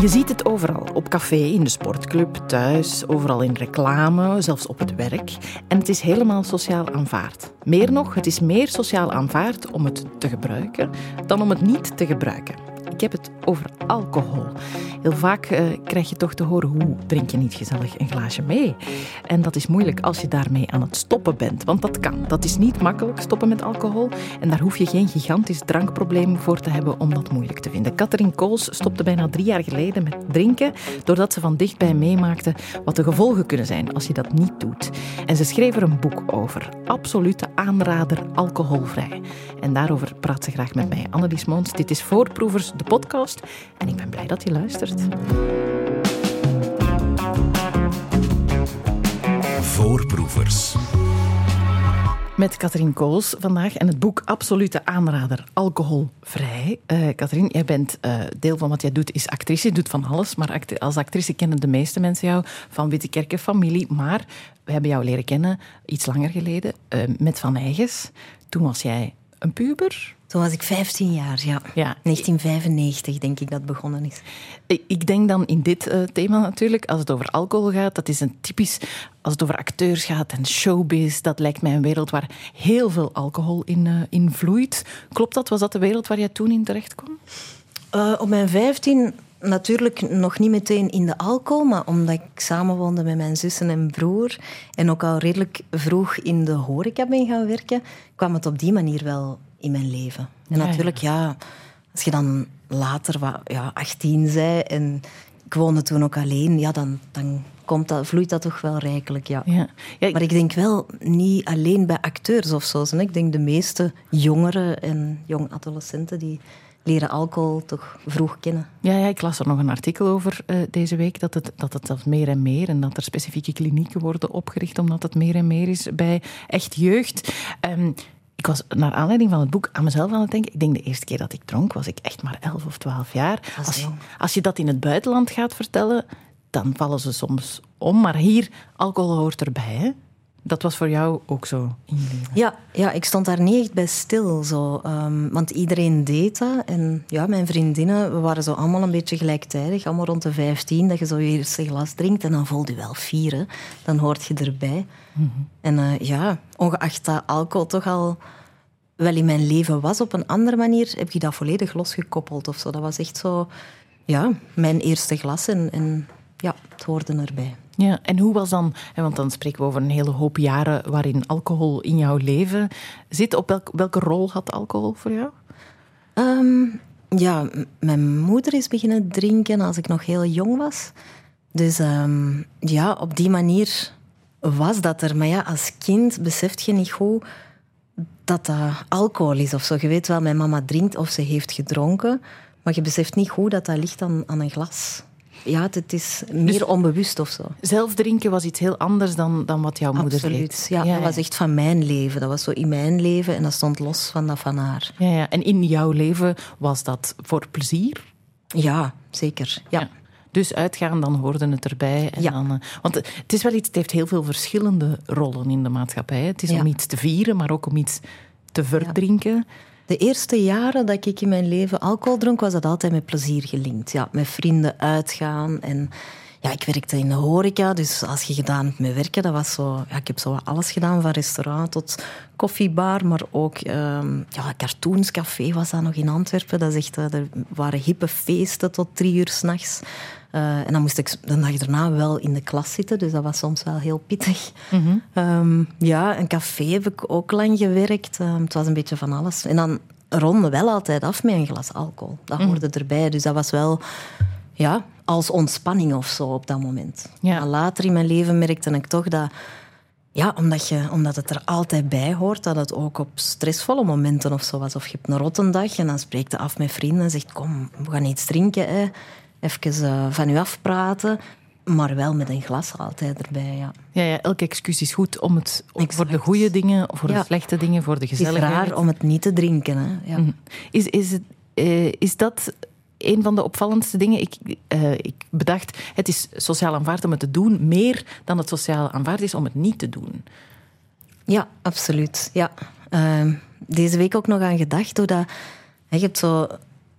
Je ziet het overal. Op café, in de sportclub, thuis, overal in reclame, zelfs op het werk. En het is helemaal sociaal aanvaard. Meer nog, het is meer sociaal aanvaard om het te gebruiken dan om het niet te gebruiken. Ik heb het over alcohol. Heel vaak uh, krijg je toch te horen hoe drink je niet gezellig een glaasje mee. En dat is moeilijk als je daarmee aan het stoppen bent. Want dat kan. Dat is niet makkelijk stoppen met alcohol. En daar hoef je geen gigantisch drankprobleem voor te hebben om dat moeilijk te vinden. Catherine Kools stopte bijna drie jaar geleden met drinken. Doordat ze van dichtbij meemaakte wat de gevolgen kunnen zijn als je dat niet doet. En ze schreef er een boek over. Absolute aanrader alcoholvrij. En daarover praat ze graag met mij. Annelies Moons, dit is Voorproevers, de podcast. En ik ben blij dat je luistert. Voorproevers. Met Katrien Kools vandaag en het boek Absolute Aanrader, alcoholvrij. Uh, Katrien, jij bent uh, deel van wat jij doet, is actrice. Je doet van alles, maar act als actrice kennen de meeste mensen jou van Wittekerken familie. Maar we hebben jou leren kennen iets langer geleden uh, met Van Eigens. Toen was jij een puber. Toen was ik 15 jaar, ja. ja. 1995 denk ik dat begonnen is. Ik denk dan in dit uh, thema natuurlijk, als het over alcohol gaat, dat is een typisch, als het over acteurs gaat en showbiz, dat lijkt mij een wereld waar heel veel alcohol in, uh, in vloeit. Klopt dat? Was dat de wereld waar jij toen in terecht kwam? Uh, op mijn 15 natuurlijk nog niet meteen in de alcohol, maar omdat ik samenwoonde met mijn zussen en broer en ook al redelijk vroeg in de horeca ben gaan werken, kwam het op die manier wel in mijn leven. En natuurlijk, ja, als je dan later wat, ja, 18 zei en ik woonde toen ook alleen, ja, dan, dan komt dat, vloeit dat toch wel rijkelijk, ja. ja. Maar ik denk wel niet alleen bij acteurs of zo. Ik denk de meeste jongeren en jong adolescenten die leren alcohol toch vroeg kennen. Ja, ja ik las er nog een artikel over uh, deze week dat het, dat het zelfs meer en meer en dat er specifieke klinieken worden opgericht omdat het meer en meer is bij echt jeugd. Um, ik was naar aanleiding van het boek aan mezelf aan het denken. Ik denk de eerste keer dat ik dronk was ik echt maar 11 of 12 jaar. Als, als je dat in het buitenland gaat vertellen, dan vallen ze soms om. Maar hier, alcohol hoort erbij. Hè? Dat was voor jou ook zo in je leven? Ja, ja ik stond daar niet echt bij stil. Zo. Um, want iedereen deed dat. En ja, mijn vriendinnen, we waren zo allemaal een beetje gelijktijdig. Allemaal rond de 15, dat je zo je eerste glas drinkt. En dan voel je wel vier. Dan hoort je erbij. Mm -hmm. En uh, ja, ongeacht dat alcohol toch al wel in mijn leven was op een andere manier, heb ik dat volledig losgekoppeld of zo. Dat was echt zo, ja, mijn eerste glas. En, en ja, het hoorde erbij. Ja, en hoe was dan, want dan spreken we over een hele hoop jaren waarin alcohol in jouw leven zit. Op welk, welke rol had alcohol voor jou? Um, ja, mijn moeder is beginnen drinken als ik nog heel jong was. Dus um, ja, op die manier was dat er. Maar ja, als kind beseft je niet goed dat dat alcohol is of zo. Je weet wel, mijn mama drinkt of ze heeft gedronken, maar je beseft niet goed dat dat ligt aan een glas ja, het is meer dus onbewust of zo. Zelf drinken was iets heel anders dan, dan wat jouw moeder Absoluut. deed. Ja, ja, dat was echt van mijn leven. Dat was zo in mijn leven en dat stond los van dat van haar. Ja, ja. En in jouw leven was dat voor plezier? Ja, zeker. Ja. Dus uitgaan, dan hoorde het erbij. En ja. dan, uh, want het is wel iets, het heeft heel veel verschillende rollen in de maatschappij. Het is om iets te vieren, maar ook om iets te verdrinken. De eerste jaren dat ik in mijn leven alcohol dronk, was dat altijd met plezier gelinkt. Ja, met vrienden uitgaan. En ja, ik werkte in de horeca, dus als je gedaan hebt met werken, dat was zo... Ja, ik heb zo alles gedaan, van restaurant tot koffiebar, maar ook um, ja, cartoonscafé was dat nog in Antwerpen. Dat is echt, uh, er waren hippe feesten tot drie uur s'nachts. Uh, en dan moest ik de dag daarna wel in de klas zitten, dus dat was soms wel heel pittig. Mm -hmm. um, ja, een café heb ik ook lang gewerkt. Um, het was een beetje van alles. En dan ronde wel altijd af met een glas alcohol. Dat mm. hoorde erbij. Dus dat was wel ja, als ontspanning of zo op dat moment. Ja. Maar later in mijn leven merkte ik toch dat... Ja, omdat, je, omdat het er altijd bij hoort, dat het ook op stressvolle momenten of zo was. Of je hebt een rotte dag en dan spreekt je af met vrienden en zegt... Kom, we gaan iets drinken, hè. Even uh, van u afpraten. Maar wel met een glas altijd erbij, ja. Ja, ja elke excuus is goed om het, om, voor de goede dingen, voor ja. de slechte dingen, voor de gezelligheid. Het is raar om het niet te drinken, hè. Ja. Mm. Is, is, het, uh, is dat een van de opvallendste dingen. Ik, uh, ik bedacht, het is sociaal aanvaard om het te doen, meer dan het sociaal aanvaard is om het niet te doen. Ja, absoluut. Ja. Uh, deze week ook nog aan gedacht, hoe dat, je hebt zo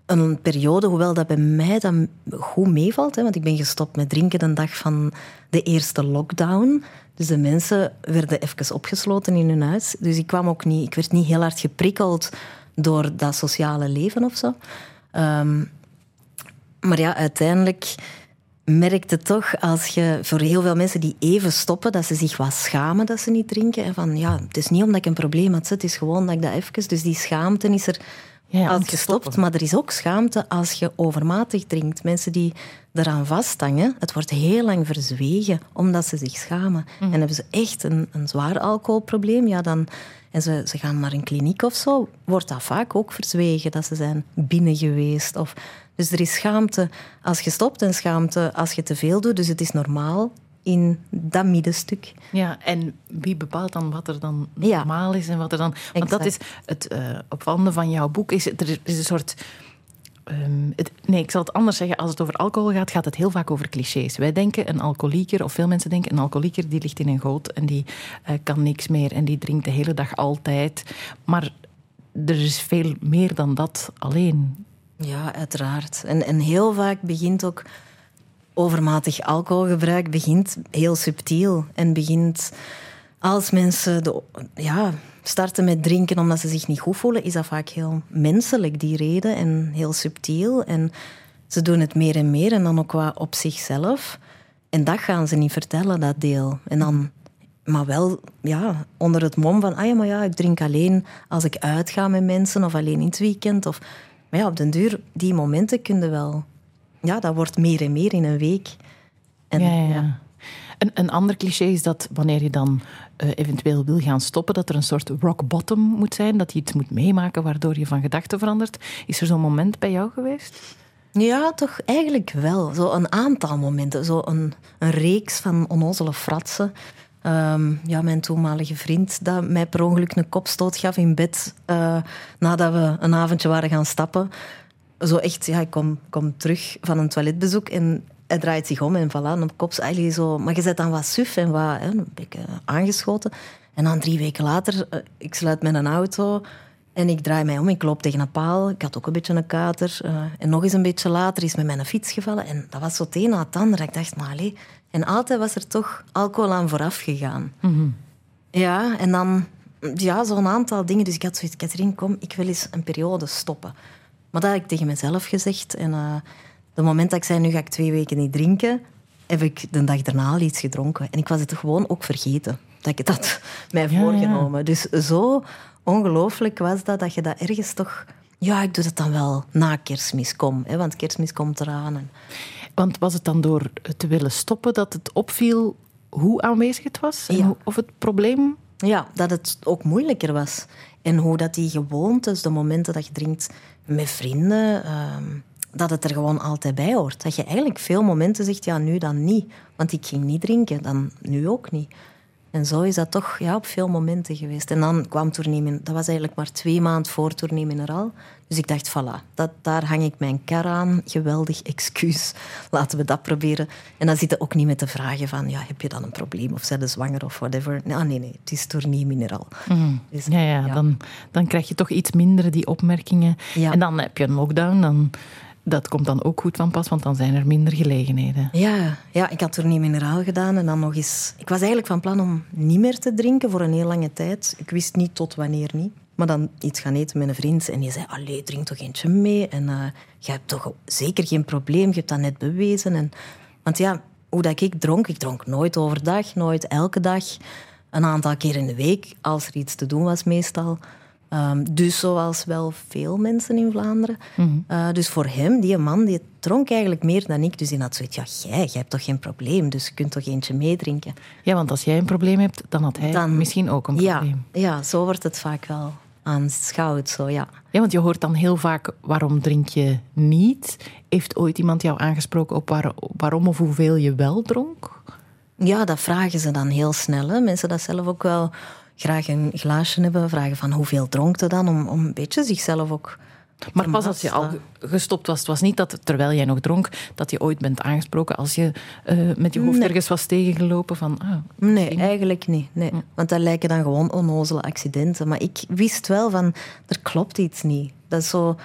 een periode, hoewel dat bij mij dan goed meevalt, hè, want ik ben gestopt met drinken de dag van de eerste lockdown. Dus de mensen werden even opgesloten in hun huis. Dus ik, kwam ook niet, ik werd niet heel hard geprikkeld door dat sociale leven of zo. Ehm, maar ja, uiteindelijk merkte toch als je voor heel veel mensen die even stoppen, dat ze zich wat schamen dat ze niet drinken. En van ja, het is niet omdat ik een probleem had, het is gewoon dat ik dat even. Dus die schaamte is er ja, als je stopt. Maar er is ook schaamte als je overmatig drinkt. Mensen die eraan vasthangen, het wordt heel lang verzwegen omdat ze zich schamen. Mhm. En hebben ze echt een, een zwaar alcoholprobleem, ja, dan, en ze, ze gaan naar een kliniek of zo, wordt dat vaak ook verzwegen dat ze zijn binnen geweest. Of, dus er is schaamte als je stopt en schaamte als je te veel doet. Dus het is normaal in dat middenstuk. Ja, en wie bepaalt dan wat er dan normaal is en wat er dan... Want dat is het uh, opvallende van jouw boek. Is, er is een soort... Ehm, het, nee, ik zal het anders zeggen. Als het over alcohol gaat, gaat het heel vaak over clichés. Wij denken een alcoholieker, of veel mensen denken een alcoholieker, die ligt in een goot en die uh, kan niks meer en die drinkt de hele dag altijd. Maar er is veel meer dan dat alleen. Ja, uiteraard. En, en heel vaak begint ook overmatig alcoholgebruik begint heel subtiel en begint als mensen de, ja, starten met drinken omdat ze zich niet goed voelen, is dat vaak heel menselijk, die reden, en heel subtiel. En ze doen het meer en meer en dan ook wat op zichzelf. En dat gaan ze niet vertellen, dat deel. En dan, maar wel ja, onder het mom van, ah ja, maar ja, ik drink alleen als ik uitga met mensen of alleen in het weekend. Of, maar ja, op den duur, die momenten kun je wel ja, dat wordt meer en meer in een week. En, ja, ja. Een, een ander cliché is dat wanneer je dan uh, eventueel wil gaan stoppen, dat er een soort rock bottom moet zijn, dat je iets moet meemaken waardoor je van gedachten verandert. Is er zo'n moment bij jou geweest? Ja, toch eigenlijk wel. Zo een aantal momenten. Zo een, een reeks van onnozele fratsen. Um, ja, mijn toenmalige vriend dat mij per ongeluk een kopstoot gaf in bed uh, nadat we een avondje waren gaan stappen zo echt, ja, ik kom, kom terug van een toiletbezoek en hij draait zich om en voilà, op kop zo. Maar je zet dan wat suf en wat hè, een beetje aangeschoten. En dan drie weken later, uh, ik sluit met een auto en ik draai mij om. Ik loop tegen een paal. Ik had ook een beetje een kater. Uh, en nog eens een beetje later is met mijn fiets gevallen. En dat was zo het een na het ander. Ik dacht, maar allee. En altijd was er toch alcohol aan vooraf gegaan. Mm -hmm. Ja, en dan ja, zo'n aantal dingen. Dus ik had zoiets, Katrien, kom, ik wil eens een periode stoppen. Maar dat heb ik tegen mezelf gezegd. En uh, de moment dat ik zei, nu ga ik twee weken niet drinken, heb ik de dag daarna al iets gedronken. En ik was het gewoon ook vergeten. Dat ik had mij voorgenomen. Dus zo ongelooflijk was dat, dat je dat ergens toch... Ja, ik doe het dan wel na kerstmis kom. Hè, want kerstmis komt eraan. En... Want was het dan door te willen stoppen dat het opviel hoe aanwezig het was? En of het probleem... Ja, dat het ook moeilijker was. En hoe dat die gewoontes, de momenten dat je drinkt met vrienden, ehm, dat het er gewoon altijd bij hoort. Dat je eigenlijk veel momenten zegt, ja, nu dan niet. Want ik ging niet drinken, dan nu ook niet. En zo is dat toch ja, op veel momenten geweest. En dan kwam Tournee Dat was eigenlijk maar twee maanden voor Tournee Mineral. Dus ik dacht, voilà, dat, daar hang ik mijn kar aan. Geweldig excuus. Laten we dat proberen. En dan zitten ook niet met de vragen van, ja, heb je dan een probleem? Of zijn ze zwanger of whatever? Nee, nee, nee, het is Tournee Mineral. Mm. Dus, ja, ja, ja, Dan, dan krijg je toch iets minder die opmerkingen. Ja. En dan heb je een lockdown, dan dat komt dan ook goed van pas, want dan zijn er minder gelegenheden. Ja, ja ik had er niet mineraal gedaan en dan nog eens... Ik was eigenlijk van plan om niet meer te drinken voor een heel lange tijd. Ik wist niet tot wanneer niet. Maar dan iets gaan eten met een vriend en die zei, allee, drink toch eentje mee. En uh, je hebt toch zeker geen probleem, je hebt dat net bewezen. En, want ja, hoe dat ik dronk, ik dronk nooit overdag, nooit elke dag. Een aantal keer in de week, als er iets te doen was meestal. Um, dus zoals wel veel mensen in Vlaanderen. Mm dus voor hem, die man, die dronk eigenlijk meer dan ik. Dus hij had zoiets, ja, jij, jij hebt toch geen probleem, dus je kunt toch eentje meedrinken. Ja, want als jij een probleem hebt, dan had hij dan, misschien ook een probleem. Ja, ja, zo wordt het vaak wel aanschouwd, zo ja. Ja, want je hoort dan heel vaak, waarom drink je niet? Heeft ooit iemand jou aangesproken op waar, waarom of hoeveel je wel dronk? Ja, dat vragen ze dan heel snel. Hè. Mensen dat zelf ook wel graag een glaasje hebben. Vragen van hoeveel dronk je dan? Om, om een beetje zichzelf ook... Maar pas als je al gestopt was, het was niet dat terwijl jij nog dronk, dat je ooit bent aangesproken als je uh, met je hoofd ergens was tegengelopen van... Ah, nee, eigenlijk niet. Nee. Want dat lijken dan gewoon onnozele accidenten. Maar ik wist wel van, er klopt iets niet. Dat is zo...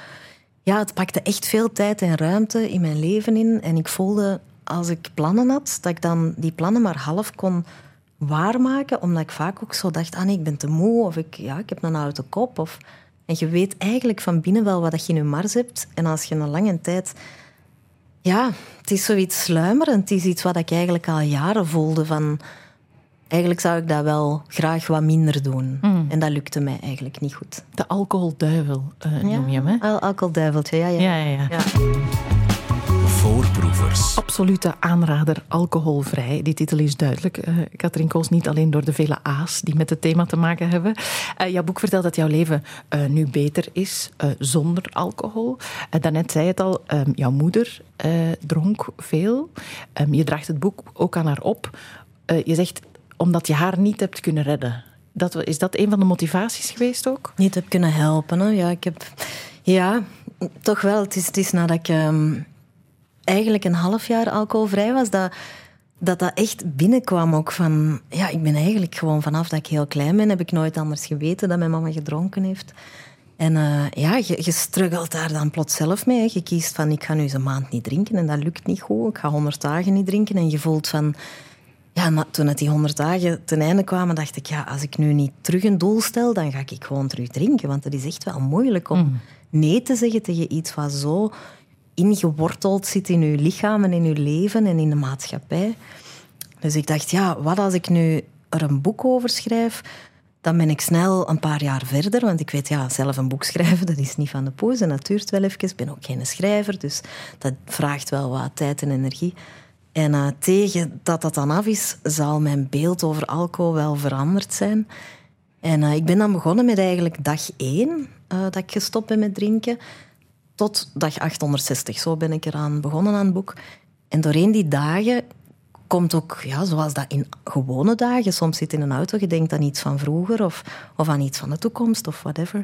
ja, het pakte echt veel tijd en ruimte in mijn leven in. En ik voelde, als ik plannen had, dat ik dan die plannen maar half kon waarmaken. Omdat ik vaak ook zo dacht, ah nee, ik ben te moe. Of ik, ja, ik heb een oude kop. Of... En je weet eigenlijk van binnen wel wat je in je mars hebt. En als je een lange tijd... Ja, het is zoiets sluimerend. Het is iets wat ik eigenlijk al jaren voelde van... Eigenlijk zou ik dat wel graag wat minder doen. Mm. En dat lukte mij eigenlijk niet goed. De alcoholduivel uh, noem je hem, hè? Al alcoholduiveltje, ja ja. ja, ja, ja. ja. Absolute aanrader, alcoholvrij. Die titel is duidelijk. Uh, Katrien Koos, niet alleen door de vele A's die met het thema te maken hebben. Uh, jouw boek vertelt dat jouw leven uh, nu beter is zonder alcohol. daarnet zei het al, um, jouw moeder dronk veel. Um, je draagt het boek ook aan haar op. je zegt, omdat je haar niet hebt kunnen redden. Dat, is dat een van de motivaties geweest ook? Niet heb kunnen helpen. Hè? Ja, ik heb... Ja, toch wel. Het is, het is nadat ik... Um eigenlijk een half jaar alcoholvrij was, dat, dat dat echt binnenkwam ook van... Ja, ik ben eigenlijk gewoon vanaf dat ik heel klein ben, heb ik nooit anders geweten dat mijn mama gedronken heeft. En uh, ja, je, je struggelt daar dan plots zelf mee. Je kiest van, ik ga nu eens een maand niet drinken en dat lukt niet goed. Ik ga honderd dagen niet drinken. En je voelt van... Ja, toen het die honderd dagen ten einde kwamen, dacht ik, ja, als ik nu niet terug een doel stel, dan ga ik gewoon terug drinken. Want het is echt wel moeilijk om mm. nee te zeggen tegen iets wat zo ingeworteld zit in uw lichaam en in uw leven en in de maatschappij. Dus ik dacht, ja, wat als ik nu er een boek over schrijf, dan ben ik snel een paar jaar verder. Want ik weet, ja, zelf een boek schrijven, dat is niet van de poes en dat duurt wel even. Ik ben ook geen schrijver, dus dat vraagt wel wat tijd en energie. En uh, tegen dat dat dan af is, zal mijn beeld over alcohol wel veranderd zijn. En uh, ik ben dan begonnen met eigenlijk dag één uh, dat ik gestopt ben met drinken tot dag 860. Zo ben ik eraan begonnen aan het boek. En doorheen die dagen komt ook, ja, zoals dat in gewone dagen, soms zit in een auto, je denkt aan iets van vroeger of, of aan iets van de toekomst of whatever.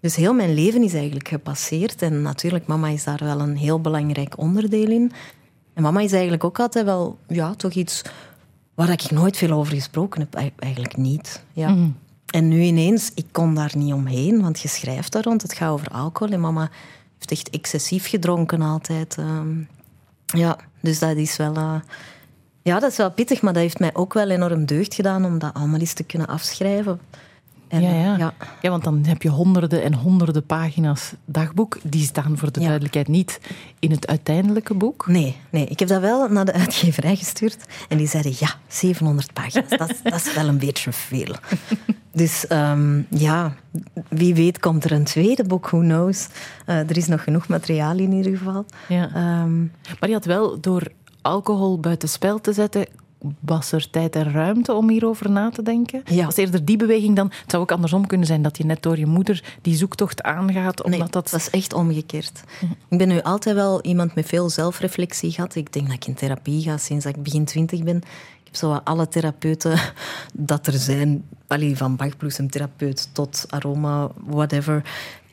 Dus heel mijn leven is eigenlijk gepasseerd. En natuurlijk, mama is daar wel een heel belangrijk onderdeel in. En mama is eigenlijk ook altijd wel, ja, toch iets waar ik nooit veel over gesproken heb. Eigenlijk niet. Ja. Mm. En nu ineens, ik kon daar niet omheen, want je schrijft daar rond, het gaat over alcohol. En mama heeft echt excessief gedronken altijd. Ehm. ja, dus dat is wel... Uh, ja, dat is wel pittig, maar dat heeft mij ook wel enorm deugd gedaan om dat allemaal eens te kunnen afschrijven. En, ja, ja. ja, ja. want dan heb je honderden en honderden pagina's dagboek. Die staan voor de duidelijkheid niet in het uiteindelijke boek. Nee, nee, ik heb dat wel naar de uitgeverij gestuurd. En die zeiden, ja, 700 pagina's, dat, dat is wel een beetje veel. Dus um, ja, wie weet komt er een tweede boek, who knows. Uh, er is nog genoeg materiaal in ieder geval. Ja. Um, maar je had wel door alcohol buiten spel te zetten, was er tijd en ruimte om hierover na te denken? Ja. Was eerder die beweging dan? Het zou ook andersom kunnen zijn dat je net door je moeder die zoektocht aangaat. Omdat nee, dat... dat is echt omgekeerd. Ik ben nu altijd wel iemand met veel zelfreflectie gehad. Ik denk dat ik in therapie ga sinds ik begin twintig ben. Ik heb zo alle therapeuten dat er zijn, allee, van bachbloesemtherapeut tot aroma, whatever,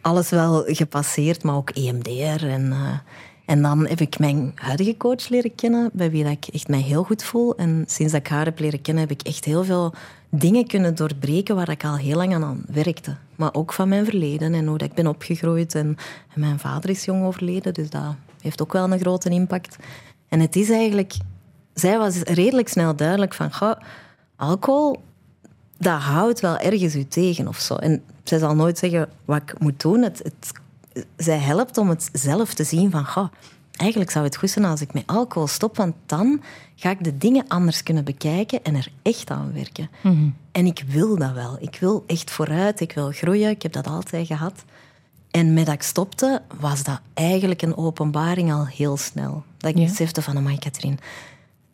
alles wel gepasseerd, maar ook EMDR en... Uh, en dan heb ik mijn huidige coach leren kennen, bij wie dat ik echt mij heel goed voel. En sinds dat ik haar heb leren kennen, heb ik echt heel veel dingen kunnen doorbreken waar ik al heel lang aan werkte. Maar ook van mijn verleden en hoe dat ik ben opgegroeid. En, mijn vader is jong overleden, dus dat heeft ook wel een grote impact. En het is eigenlijk... Zij was redelijk snel duidelijk van... Alcohol, dat houdt wel ergens u tegen of zo. En zij zal nooit zeggen wat ik moet doen. Het, het zij helpt om het zelf te zien van... Goh, eigenlijk zou het goed zijn als ik met alcohol stop, want dan ga ik de dingen anders kunnen bekijken en er echt aan werken. Mhm. En ik wil dat wel. Ik wil echt vooruit, ik wil groeien. Ik heb dat altijd gehad. En met dat ik stopte, was dat eigenlijk een openbaring al heel snel. Dat ik ja. besefte van, amai Katrien,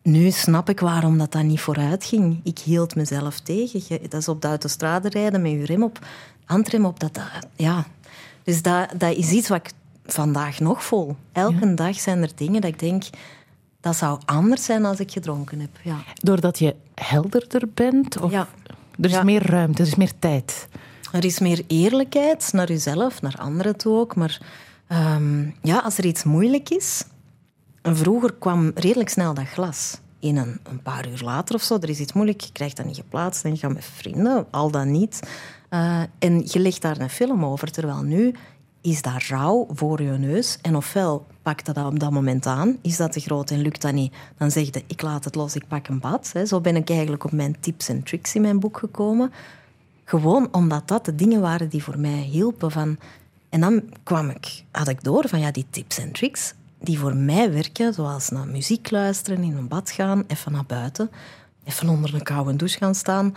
nu snap ik waarom dat, dat niet vooruit ging. Ik hield mezelf tegen. Dat is op de autostrade rijden met je rem op, handrem op. Dat, dat, ja, dus dat, dat is iets wat ik vandaag nog voel. Elke dag zijn er dingen dat ik denk... Dat zou anders zijn als ik gedronken heb. Ja. Doordat je helderder bent? Of ja. Er is meer ruimte, er is meer tijd. Er is meer eerlijkheid naar jezelf, naar anderen toe ook. Maar ehm, ja, als er iets moeilijk is... Vroeger kwam redelijk snel dat glas. In een, een paar uur later of zo, er is iets moeilijk, je krijgt dat niet geplaatst en je gaat met vrienden, al dan niet. Uh, en je legt daar een film over. Terwijl nu, is daar rouw voor je neus. En ofwel pakt dat op dat moment aan, is dat te groot en lukt dat niet, dan zeg je ik laat het los, ik pak een bad. Zo ben ik eigenlijk op mijn tips en tricks in mijn boek gekomen. Gewoon omdat dat de dingen waren die voor mij hielpen. Van... En dan kwam ik, had ik door van ja, die tips en tricks die voor mij werken, zoals naar muziek luisteren, in een bad gaan, even naar buiten, even onder een koude douche gaan staan,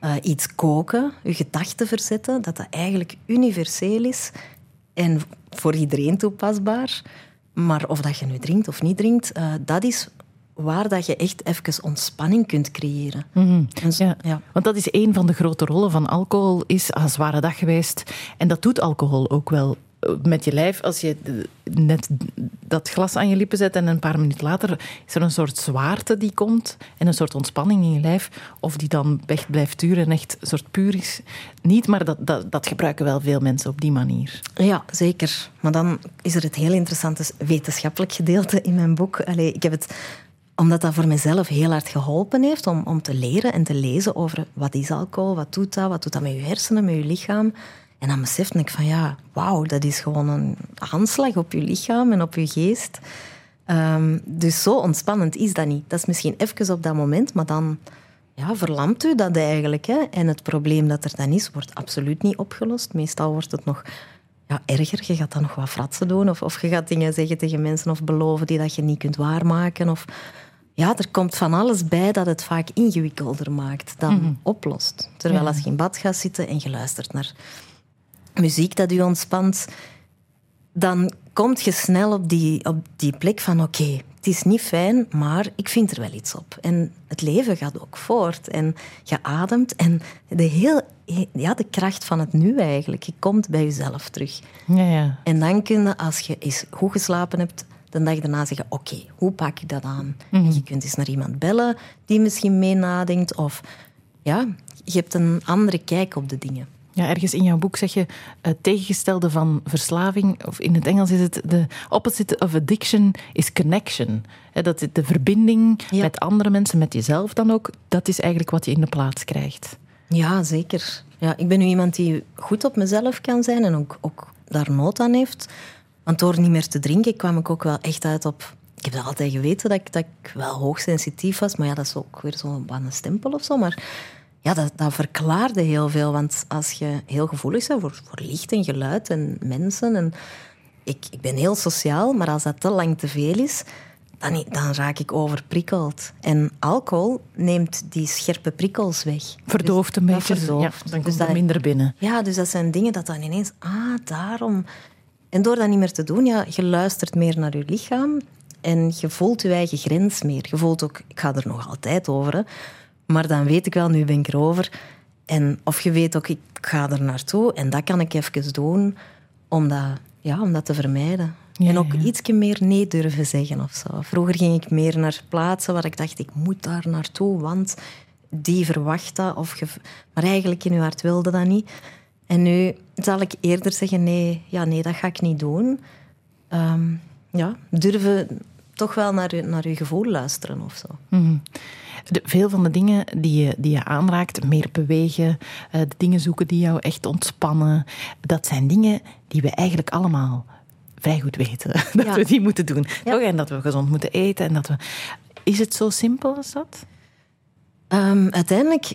uh, iets koken, je gedachten verzetten, dat dat eigenlijk universeel is en voor iedereen toepasbaar. Maar of dat je nu drinkt of niet drinkt, uh, dat is waar dat je echt even ontspanning kunt creëren. Mm ja. ja. Want dat is een van de grote rollen van alcohol, is een zware dag geweest. En dat doet alcohol ook wel met je lijf, als je net dat glas aan je lippen zet en een paar minuten later is er een soort zwaarte die komt en een soort ontspanning in je lijf, of die dan echt blijft duren en echt een soort puur is. Niet, maar dat, dat, dat gebruiken wel veel mensen op die manier. Ja, zeker. Maar dan is er het heel interessante wetenschappelijk gedeelte in mijn boek. Allee, ik heb het omdat dat voor mezelf heel hard geholpen heeft om, om te leren en te lezen over wat is alcohol, wat doet dat, wat doet dat met je hersenen, met je lichaam. En dan besefte ik van ja, wauw, dat is gewoon een aanslag op je lichaam en op je geest. Um, dus zo ontspannend is dat niet. Dat is misschien even op dat moment, maar dan ja, verlamt u dat eigenlijk. Hè? En het probleem dat er dan is, wordt absoluut niet opgelost. Meestal wordt het nog ja, erger. Je gaat dan nog wat fratsen doen of, of je gaat dingen zeggen tegen mensen of beloven die dat je niet kunt waarmaken. Of, ja, er komt van alles bij dat het vaak ingewikkelder maakt dan mhm. oplost. Terwijl als je in bad gaat zitten en je luistert naar muziek dat u ontspant, dan kom je snel op die, op die plek van oké, het is niet fijn, maar ik vind er wel iets op. En het leven gaat ook voort en je ademt en de, heel, ja, de kracht van het nu eigenlijk, je komt bij jezelf terug. Ja, ja. En dan kun je, als je eens goed geslapen hebt, de dag daarna zeggen, oké, hoe pak ik dat aan? Mhm. je kunt eens naar iemand bellen die misschien mee nadenkt of ja, je hebt een andere kijk op de dingen. Ja, ergens in jouw boek zeg je het tegengestelde van verslaving, of in het Engels is het de opposite of addiction is connection. dat de verbinding met andere mensen, met jezelf dan ook, dat is eigenlijk wat je in de plaats krijgt. Ja, zeker. Ja, ik ben nu iemand die goed op mezelf kan zijn en ook, ook daar nood aan heeft. Want door niet meer te drinken kwam ik ook wel echt uit op ik heb altijd geweten dat ik, dat ik wel hoogsensitief was, maar ja, dat is ook weer zo'n een stempel of zo. Maar ja, dat, dat verklaarde heel veel. Want als je heel gevoelig bent voor, voor licht en geluid en mensen... En ik, ik ben heel sociaal, maar als dat te lang te veel is, dan, dan raak ik overprikkeld. En alcohol neemt die scherpe prikkels weg. Verdooft een beetje. Verdooft. Ja, dan komt dus er minder binnen. Ja, dus dat zijn dingen dat dan ineens... Ah, daarom... En door dat niet meer te doen, ja, je luistert meer naar je lichaam en je voelt je eigen grens meer. Je voelt ook, ik ga er nog altijd over, maar dan weet ik wel, nu ben ik erover. En of je weet ook, ik ga er naartoe en dat kan ik even doen om dat, ja, om dat te vermijden. en ook ja. iets meer nee durven zeggen of zo. Vroeger ging ik meer naar plaatsen waar ik dacht, ik moet daar naartoe, want die verwacht dat. Of je, maar eigenlijk in je hart wilde dat niet. En nu zal ik eerder zeggen, nee, ja, nee dat ga ik niet doen. Um, ja, durven toch wel naar je, naar je gevoel luisteren of zo. Mm de, veel van de dingen die je, die je aanraakt, meer bewegen, uh, de dingen zoeken die jou echt ontspannen, dat zijn dingen die we eigenlijk allemaal vrij goed weten dat we die moeten doen. Ja. En dat we gezond moeten eten. En dat we... Is het zo simpel als dat? Um, uiteindelijk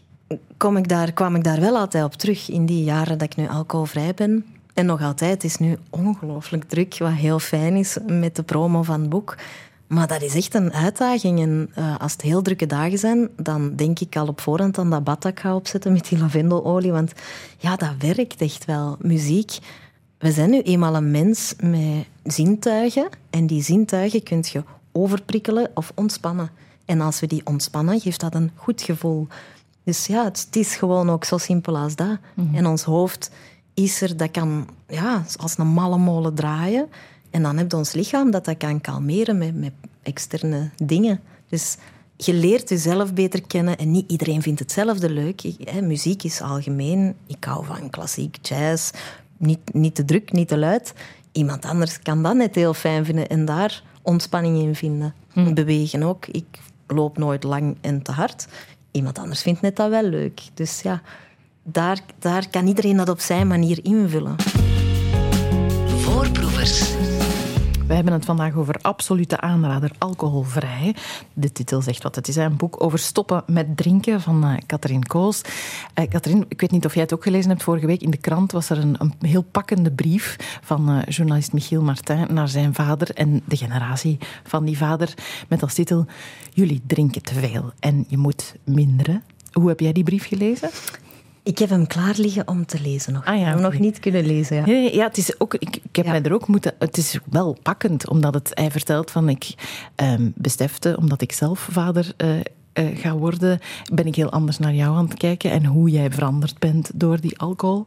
kom ik daar, kwam ik daar wel altijd op terug in die jaren dat ik nu alcoholvrij ben. En nog altijd, is nu ongelooflijk druk, wat heel fijn is met de promo van het boek. Maar dat is echt een uitdaging. En uh, als het heel drukke dagen zijn, dan denk ik al op voorhand aan dat bad dat ik ga opzetten met die lavendelolie. Want ja, dat werkt echt wel. Muziek. We zijn nu eenmaal een mens met zintuigen. En die zintuigen kun je overprikkelen of ontspannen. En als we die ontspannen, geeft dat een goed gevoel. Dus ja, het, is gewoon ook zo simpel als dat. Mhm. En ons hoofd is er, dat kan ja, als een malle molen draaien. En dan heb je ons lichaam dat dat kan kalmeren met, met externe dingen. Dus je leert jezelf beter kennen en niet iedereen vindt hetzelfde leuk. hè, muziek is algemeen. Ik hou van klassiek, jazz. Niet, niet te druk, niet te luid. Iemand anders kan dat net heel fijn vinden en daar ontspanning in vinden. Hm. Bewegen ook. Ik loop nooit lang en te hard. Iemand anders vindt net dat wel leuk. Dus ja, daar, daar kan iedereen dat op zijn manier invullen. Voorproevers. We hebben het vandaag over absolute aanrader, alcoholvrij. De titel zegt wat het is. Een boek over stoppen met drinken van uh, Catherine Koos. Uh, Catherine, ik weet niet of jij het ook gelezen hebt. Vorige week in de krant was er een, een heel pakkende brief van uh, journalist Michiel Martin naar zijn vader en de generatie van die vader. Met als titel: Jullie drinken te veel en je moet minderen. Hoe heb jij die brief gelezen? Ik heb hem klaar liggen om te lezen nog. Ah, ja, ik heb hem nog niet kunnen lezen. Ja, het is ook, ik, ik heb ja. mij er ook moeten... Het is wel pakkend, omdat het, hij vertelt van... Ik um, besefte, omdat ik zelf vader... Uh, uh, ga worden, ben ik heel anders naar jou aan het kijken en hoe jij veranderd bent door die alcohol.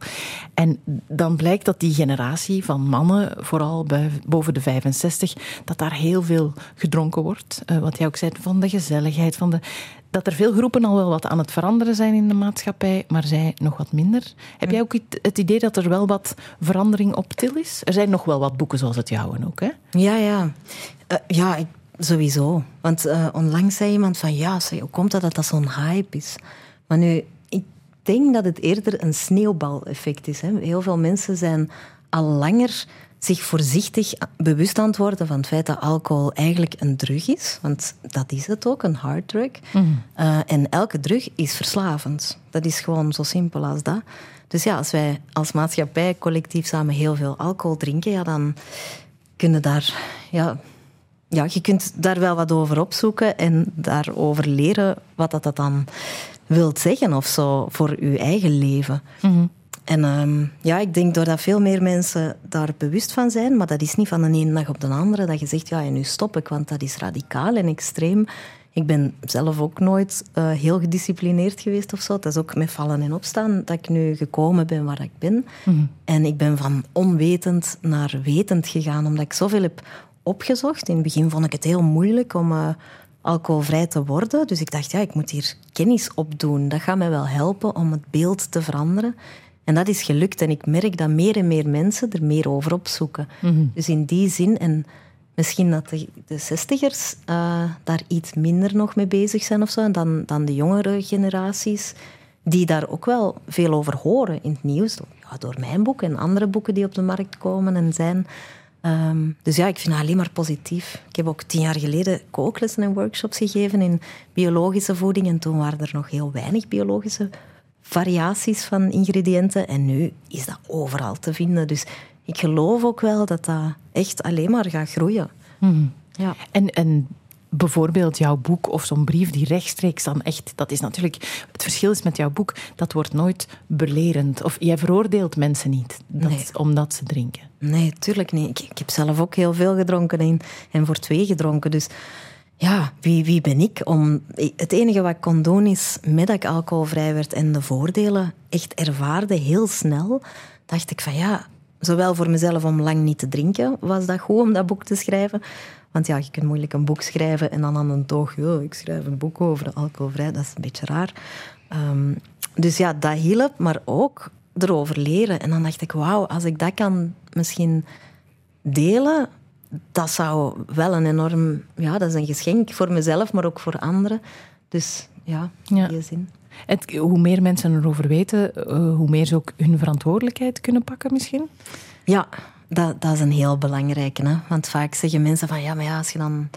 En dan blijkt dat die generatie van mannen, vooral bij, boven de 65, dat daar heel veel gedronken wordt. Uh, wat jij ook zei, van de gezelligheid, van de, dat er veel groepen al wel wat aan het veranderen zijn in de maatschappij, maar zij nog wat minder. Heb jij ook het idee dat er wel wat verandering op til is? Er zijn nog wel wat boeken zoals het jouwe ook, hè? Ja, ja. Uh, ja, ik, sowieso. Want uh, onlangs zei iemand van, ja, zei, hoe komt dat dat, dat zo'n hype is? Maar nu, ik denk dat het eerder een sneeuwbaleffect is. Hè? Heel veel mensen zijn al langer zich voorzichtig bewust aan worden van het feit dat alcohol eigenlijk een drug is. Want dat is het ook, een harddrug. Mm. Uh, en elke drug is verslavend. Dat is gewoon zo simpel als dat. Dus ja, als wij als maatschappij collectief samen heel veel alcohol drinken, ja, dan kunnen daar... Ja, ja, je kunt daar wel wat over opzoeken en daarover leren wat dat, dat dan wilt zeggen of zo voor je eigen leven. Mm. En um, ja, ik denk doordat veel meer mensen daar bewust van zijn, maar dat is niet van de ene dag op de andere dat je zegt, ja, en nu stop ik, want dat is radicaal en extreem. Ik ben zelf ook nooit uh, heel gedisciplineerd geweest of zo. Het is ook met vallen en opstaan dat ik nu gekomen ben waar ik ben. Mm. En ik ben van onwetend naar wetend gegaan, omdat ik zoveel heb opgezocht. In het begin vond ik het heel moeilijk om uh, alcoholvrij te worden. Dus ik dacht, ja, ik moet hier kennis opdoen. Dat gaat mij wel helpen om het beeld te veranderen. En dat is gelukt. En ik merk dat meer en meer mensen er meer over opzoeken. Mm-hmm. Dus in die zin, en misschien dat de, de zestigers uh, daar iets minder nog mee bezig zijn of zo, dan, dan de jongere generaties, die daar ook wel veel over horen in het nieuws. Ja, door mijn boek en andere boeken die op de markt komen en zijn. Um, dus ja, ik vind het alleen maar positief. Ik heb ook tien jaar geleden kooklessen en workshops gegeven in biologische voeding. En toen waren er nog heel weinig biologische variaties van ingrediënten. En nu is dat overal te vinden. Dus ik geloof ook wel dat dat echt alleen maar gaat groeien. Hmm. Ja. En, en bijvoorbeeld jouw boek of zo'n brief die rechtstreeks dan echt... Dat is natuurlijk... Het verschil is met jouw boek, dat wordt nooit belerend. Of jij veroordeelt mensen niet dat, nee. omdat ze drinken. Nee, tuurlijk niet. Ik, ik, heb zelf ook heel veel gedronken en, en voor twee gedronken. Dus ja, wie, wie ben ik om... Het enige wat ik kon doen is, met dat ik alcoholvrij werd en de voordelen echt ervaarde, heel snel, dacht ik van ja, zowel voor mezelf om lang niet te drinken, was dat goed om dat boek te schrijven. Want ja, je kunt moeilijk een boek schrijven en dan aan een toog, yo, ik schrijf een boek over alcoholvrij, dat is een beetje raar. Um, dus ja, dat hielp, maar ook erover leren. En dan dacht ik, wauw, als ik dat kan misschien delen, dat zou wel een enorm... Ja, dat is een geschenk voor mezelf, maar ook voor anderen. Dus ja, in ja. die zin. Het, hoe meer mensen erover weten, uh, hoe meer ze ook hun verantwoordelijkheid kunnen pakken misschien? Ja, dat, dat is een heel belangrijke. Hè? Want vaak zeggen mensen van... Ja, maar ja, als je dan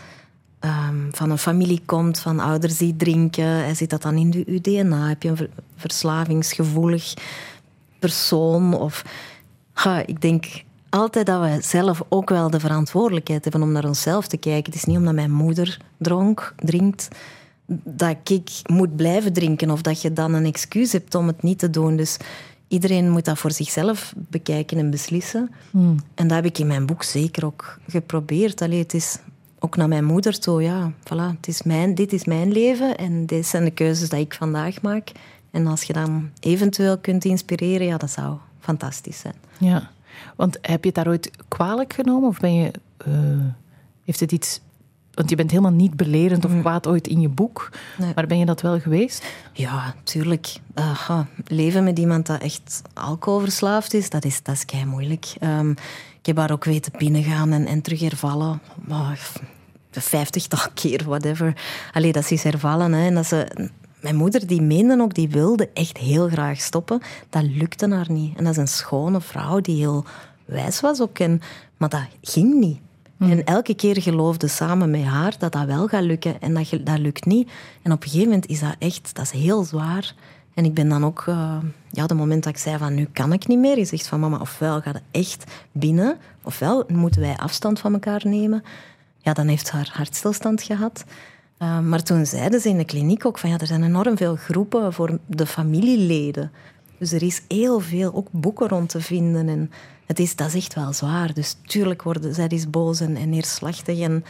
um, van een familie komt, van ouders die drinken... Zit dat dan in je DNA? Heb je een ver, verslavingsgevoelig persoon? Of... Ja, ik denk altijd dat we zelf ook wel de verantwoordelijkheid hebben om naar onszelf te kijken. Het is niet omdat mijn moeder dronk, drinkt, dat ik moet blijven drinken of dat je dan een excuus hebt om het niet te doen. Dus iedereen moet dat voor zichzelf bekijken en beslissen. Hmm. En dat heb ik in mijn boek zeker ook geprobeerd. Allee, het is ook naar mijn moeder toe, ja, voilà, het is mijn, dit is mijn leven en dit zijn de keuzes die ik vandaag maak. En als je dan eventueel kunt inspireren, ja, dat zou fantastisch zijn. Ja. Want heb je het daar ooit kwalijk genomen? Of ben je, uh, heeft het iets... Want je bent helemaal niet belerend of kwaad ooit in je boek. Nee. Maar ben je dat wel geweest? Ja, tuurlijk. Uh, leven met iemand dat echt alcoholverslaafd is, dat is, dat is kei moeilijk. Um, ik heb haar ook weten binnengaan en, en terug hervallen. Maar, vijftigtal keer, whatever. Allee, dat is hervallen. Hè. En dat ze mijn moeder die meende ook, die wilde echt heel graag stoppen. Dat lukte haar niet. En dat is een schone vrouw die heel wijs was ook. En, maar dat ging niet. En elke keer geloofde samen met haar dat dat wel gaat lukken en dat, dat lukt niet. En op een gegeven moment is dat echt, dat is heel zwaar. En ik ben dan ook, eh, ja, de moment dat ik zei van nu kan ik niet meer, je zegt van mama, ofwel gaat het echt binnen, ofwel moeten wij afstand van elkaar nemen. Ja, dan heeft ze haar hartstilstand gehad. Uh, maar toen zeiden ze in de kliniek ook van ja, er zijn enorm veel groepen voor de familieleden. Dus er is heel veel, ook boeken rond te vinden. En het is, dat is echt wel zwaar. Dus tuurlijk worden zij is boos en, en neerslachtig en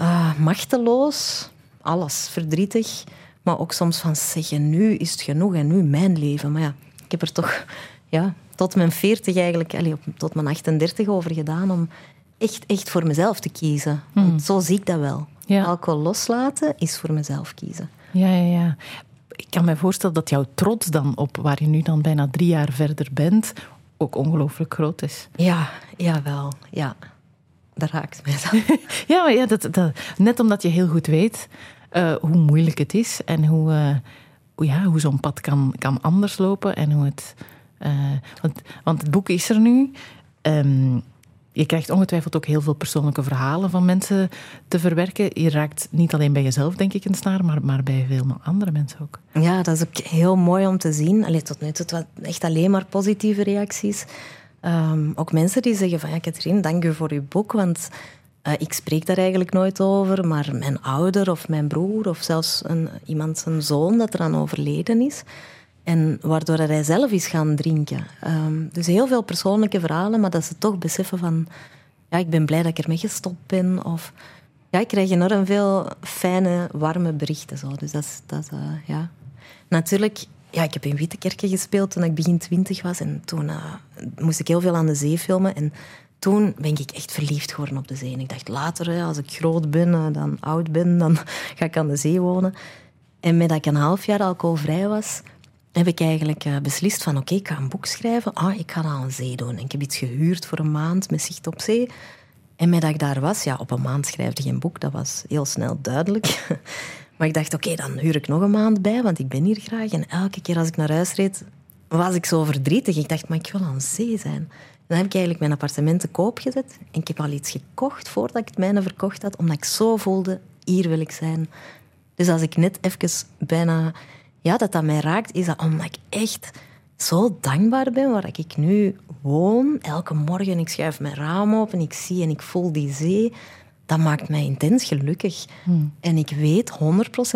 uh, machteloos. Alles, verdrietig. Maar ook soms van zeggen, nu is het genoeg en nu mijn leven. Maar ja, ik heb er toch ja, tot mijn 40 eigenlijk, allez, tot mijn 38 over gedaan om echt, echt voor mezelf te kiezen. Want zo zie ik dat wel. Ja. Alcohol loslaten is voor mezelf kiezen. Ja, ja, ja. Ik kan me voorstellen dat jouw trots dan op waar je nu dan bijna drie jaar verder bent, ook ongelooflijk groot is. Ja, jawel. Ja, dat raakt mij dan. ja, maar ja dat, dat, net omdat je heel goed weet uh, hoe moeilijk het is en hoe, uh, hoe, ja, hoe zo'n pad kan, kan anders lopen en hoe het. Uh, want, want het boek is er nu. Um, je krijgt ongetwijfeld ook heel veel persoonlijke verhalen van mensen te verwerken. Je raakt niet alleen bij jezelf, denk ik, een snaar, maar, maar bij veel andere mensen ook. Ja, dat is ook heel mooi om te zien. Allee, tot nu toe het echt alleen maar positieve reacties. Um, ook mensen die zeggen van ja, Katrien, dank u voor uw boek, want uh, ik spreek daar eigenlijk nooit over, maar mijn ouder of mijn broer of zelfs een, iemand zijn zoon dat eraan overleden is. En waardoor hij zelf is gaan drinken. Um, dus heel veel persoonlijke verhalen, maar dat ze toch beseffen van... Ja, ik ben blij dat ik ermee gestopt ben. Of ja, ik krijg enorm veel fijne, warme berichten. Zo. Dus dat. Dat uh, ja. Natuurlijk, ja, ik heb in Wittekerke gespeeld toen ik begin twintig was. En toen uh, moest ik heel veel aan de zee filmen. En toen ben ik echt verliefd geworden op de zee. En ik dacht later, als ik groot ben, uh, dan oud ben, dan ga ik aan de zee wonen. En met dat ik een half jaar alcoholvrij was heb ik eigenlijk uh, beslist van oké, ik ga een boek schrijven. Ah, ik ga dat aan zee doen. En ik heb iets gehuurd voor een maand met zicht op zee. En met dat ik daar was, ja, op een maand schrijf je geen boek. Dat was heel snel duidelijk. maar ik dacht, oké, dan huur ik nog een maand bij, want ik ben hier graag. En elke keer als ik naar huis reed, was ik zo verdrietig. Ik dacht, maar ik wil aan zee zijn. Dan heb ik eigenlijk mijn appartement te koop gezet. En ik heb al iets gekocht voordat ik het mijne verkocht had, omdat ik zo voelde, hier wil ik zijn. Dus als ik net even bijna ja, dat dat mij raakt, is dat omdat ik echt zo dankbaar ben waar ik nu woon. Elke morgen, ik schuif mijn raam op en ik zie en ik voel die zee. Dat maakt mij intens gelukkig. Hmm. En ik weet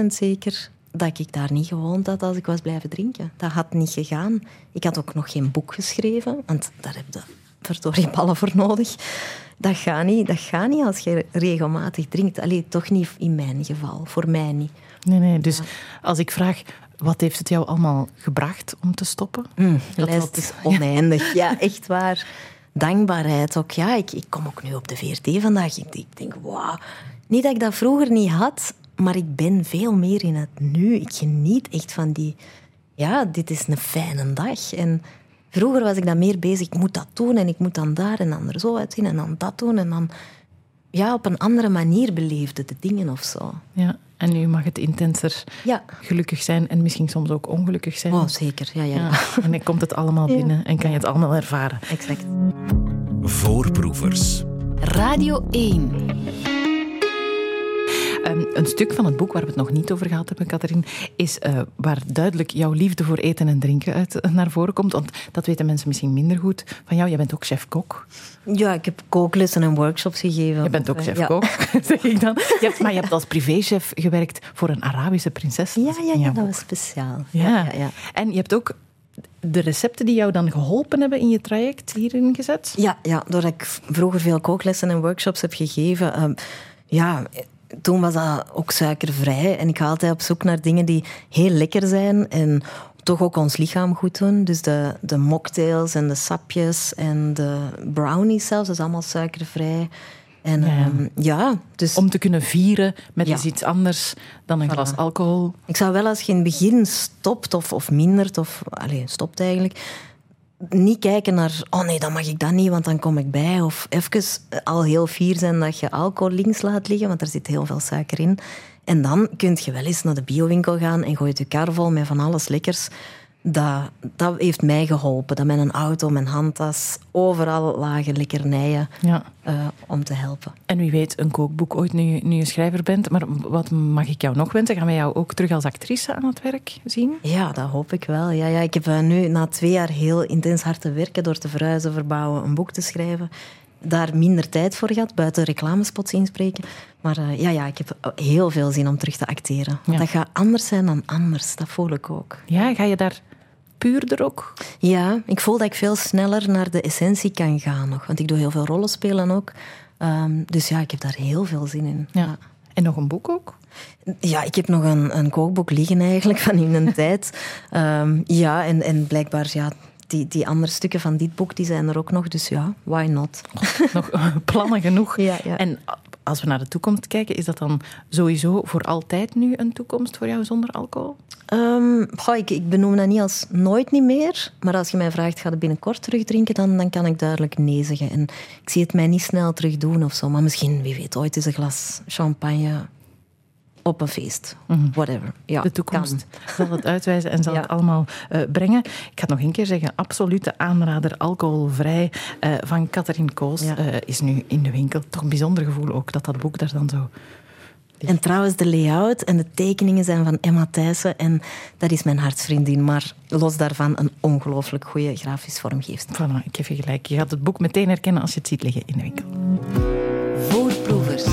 100% zeker dat ik daar niet gewoond had als ik was blijven drinken. Dat had niet gegaan. Ik had ook nog geen boek geschreven, want daar heb je verdorie ballen voor nodig. Dat gaat niet, dat gaat niet als je regelmatig drinkt. Allee, toch niet in mijn geval, voor mij niet. Nee, nee. Dus ja. als ik vraag, wat heeft het jou allemaal gebracht om te stoppen? Mm, de lijst is oneindig. ja, echt waar. Dankbaarheid ook. Ja, ik, ik kom ook nu op de VRT vandaag. Ik, ik denk, wauw. Niet dat ik dat vroeger niet had, maar ik ben veel meer in het nu. Ik geniet echt van die... Ja, dit is een fijne dag. En vroeger was ik dan meer bezig. Ik moet dat doen en ik moet dan daar en dan er zo uitzien en dan dat doen. En dan ja, op een andere manier beleefde de dingen of zo. Ja, en nu mag het intenser ja. gelukkig zijn en misschien soms ook ongelukkig zijn. Oh, zeker. Ja, ja, ja. ja en dan komt het allemaal binnen ja. en kan je het allemaal ervaren. Exact. Voorproevers. Radio 1. Um, een stuk van het boek waar we het nog niet over gehad hebben, Catherine, is uh, waar duidelijk jouw liefde voor eten en drinken uit uh, naar voren komt. Want dat weten mensen misschien minder goed van jou. Jij bent ook chef-kok. Ja, ik heb kooklessen en workshops gegeven. Je bent ook chef-kok, ja. zeg ik dan. Je hebt, maar je hebt als privéchef gewerkt voor een Arabische prinses. Ja, ja, ja dat was speciaal. Ja. Ja, ja. En je hebt ook de recepten die jou dan geholpen hebben in je traject hierin gezet? Ja, ja doordat ik vroeger veel kooklessen en workshops heb gegeven. Um, ja, toen was dat ook suikervrij. En ik ga altijd op zoek naar dingen die heel lekker zijn en toch ook ons lichaam goed doen. Dus de, de mocktails en de sapjes en de brownies zelfs, dat is allemaal suikervrij. En ja, um, ja dus... Om te kunnen vieren met ja. iets anders dan een voilà. glas alcohol. Ik zou wel als je in het begin stopt of, of mindert, of allez, stopt eigenlijk, niet kijken naar, oh nee, dan mag ik dat niet, want dan kom ik bij. Of even al heel fier zijn dat je alcohol links laat liggen, want er zit heel veel suiker in. En dan kun je wel eens naar de biowinkel gaan en gooit je kar vol met van alles lekkers. Dat, dat heeft mij geholpen. Dat mijn auto, mijn handtas, overal lagen lekkernijen Ja. eh, om te helpen. En wie weet, een kookboek ooit nu, nu je schrijver bent. Maar wat mag ik jou nog wensen? Gaan wij jou ook terug als actrice aan het werk zien? Ja, dat hoop ik wel. Ja, ja, ik heb eh, nu na twee jaar heel intens hard te werken door te verhuizen, verbouwen, een boek te schrijven. Daar minder tijd voor gehad, buiten reclamespots inspreken. Maar eh, ja, ja, ik heb heel veel zin om terug te acteren. Ja. Dat gaat anders zijn dan anders, dat voel ik ook. Ja, ga je daar puurder ook? Ja, ik voel dat ik veel sneller naar de essentie kan gaan nog. Want ik doe heel veel rollenspelen ook. Ehm, dus ja, ik heb daar heel veel zin in. Ja. En nog een boek ook? Ja, ik heb nog een, een kookboek liggen eigenlijk van in een tijd. Ehm, ja, en, en blijkbaar, ja, die, die andere stukken van dit boek die zijn er ook nog. Dus ja, why not? nog plannen genoeg. Ja, ja. En als we naar de toekomst kijken, is dat dan sowieso voor altijd nu een toekomst voor jou zonder alcohol? Goh, ik, ik benoem dat niet als nooit niet meer. Maar als je mij vraagt, ga je binnenkort terugdrinken, dan, dan kan ik duidelijk nee zeggen. En ik zie het mij niet snel terug doen of zo. Maar misschien, wie weet, ooit is een glas champagne op een feest. Whatever. Ja, Mhm. de toekomst kan. zal het uitwijzen en zal Ja. het allemaal eh, brengen. Ik ga het nog een keer zeggen. Absolute aanrader, alcoholvrij, eh, van Catherine Koos Ja. eh, is nu in de winkel. Toch een bijzonder gevoel ook, dat dat boek daar dan zo... En trouwens, de layout en de tekeningen zijn van Emma Thijssen. En dat is mijn hartsvriendin. Maar los daarvan een ongelooflijk goede grafisch vormgeefster. Voilà, ik geef je gelijk. Je gaat het boek meteen herkennen als je het ziet liggen in de winkel. Voorproevers.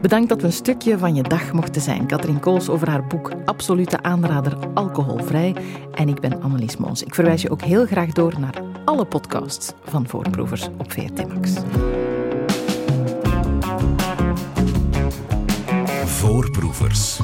Bedankt dat we een stukje van je dag mochten zijn. Katrien Kools over haar boek Absolute aanrader alcoholvrij. En ik ben Annelies Moons. Ik verwijs je ook heel graag door naar alle podcasts van Voorproevers op VRT Max. Voorproevers.